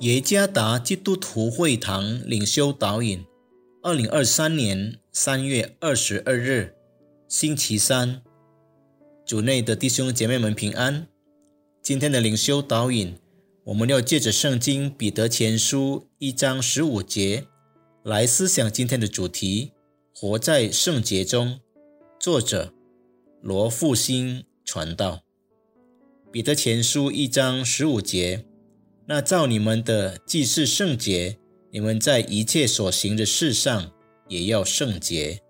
耶加达基督徒会堂领袖导引，二零二三年三月二十二日，星期三，主内的弟兄姐妹们平安。今天的领袖导引，我们要借着圣经彼得前书一章十五节来思想今天的主题：活在圣洁中。作者罗复兴传道。彼得前书一章十五节，那照你们的既是圣洁，你们在一切所行的事上也要圣洁。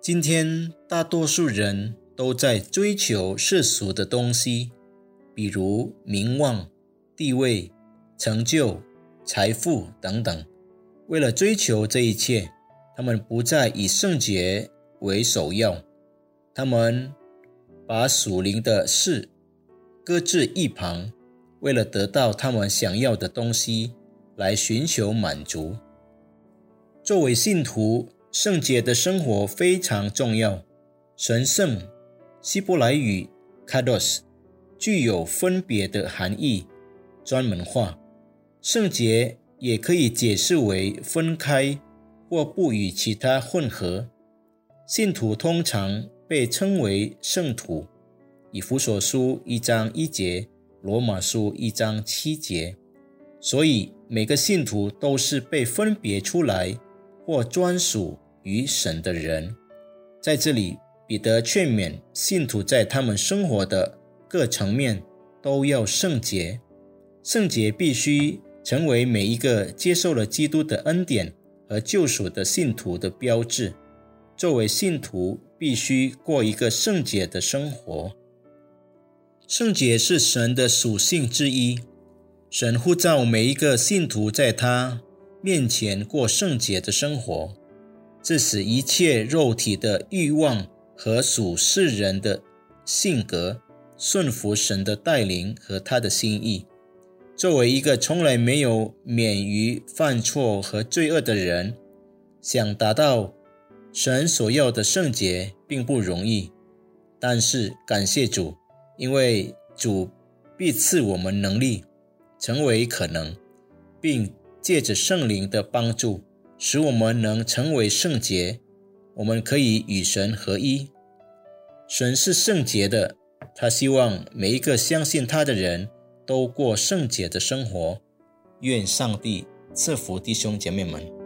今天大多数人都在追求世俗的东西，比如名望、地位、成就、财富等等。为了追求这一切，他们不再以圣洁为首要，他们把属灵的事。搁置一旁，为了得到他们想要的东西来寻求满足。作为信徒，圣洁的生活非常重要。神圣希伯来语 “kados” 具有分别的含义，专门化。圣洁也可以解释为分开或不与其他混合。信徒通常被称为圣徒。以弗所书一章一节，罗马书一章七节，所以每个信徒都是被分别出来或专属于神的人。在这里，彼得劝勉信徒在他们生活的各层面都要圣洁，圣洁必须成为每一个接受了基督的恩典和救赎的信徒的标志。作为信徒，必须过一个圣洁的生活。圣洁是神的属性之一，神呼召每一个信徒在他面前过圣洁的生活，致使一切肉体的欲望和属世人的性格顺服神的带领和他的心意。作为一个从来没有免于犯错和罪恶的人，想达到神所要的圣洁并不容易，但是感谢主。因为主必赐我们能力，成为可能，并借着圣灵的帮助，使我们能成为圣洁。我们可以与神合一。神是圣洁的，他希望每一个相信他的人都过圣洁的生活。愿上帝赐福弟兄姐妹们。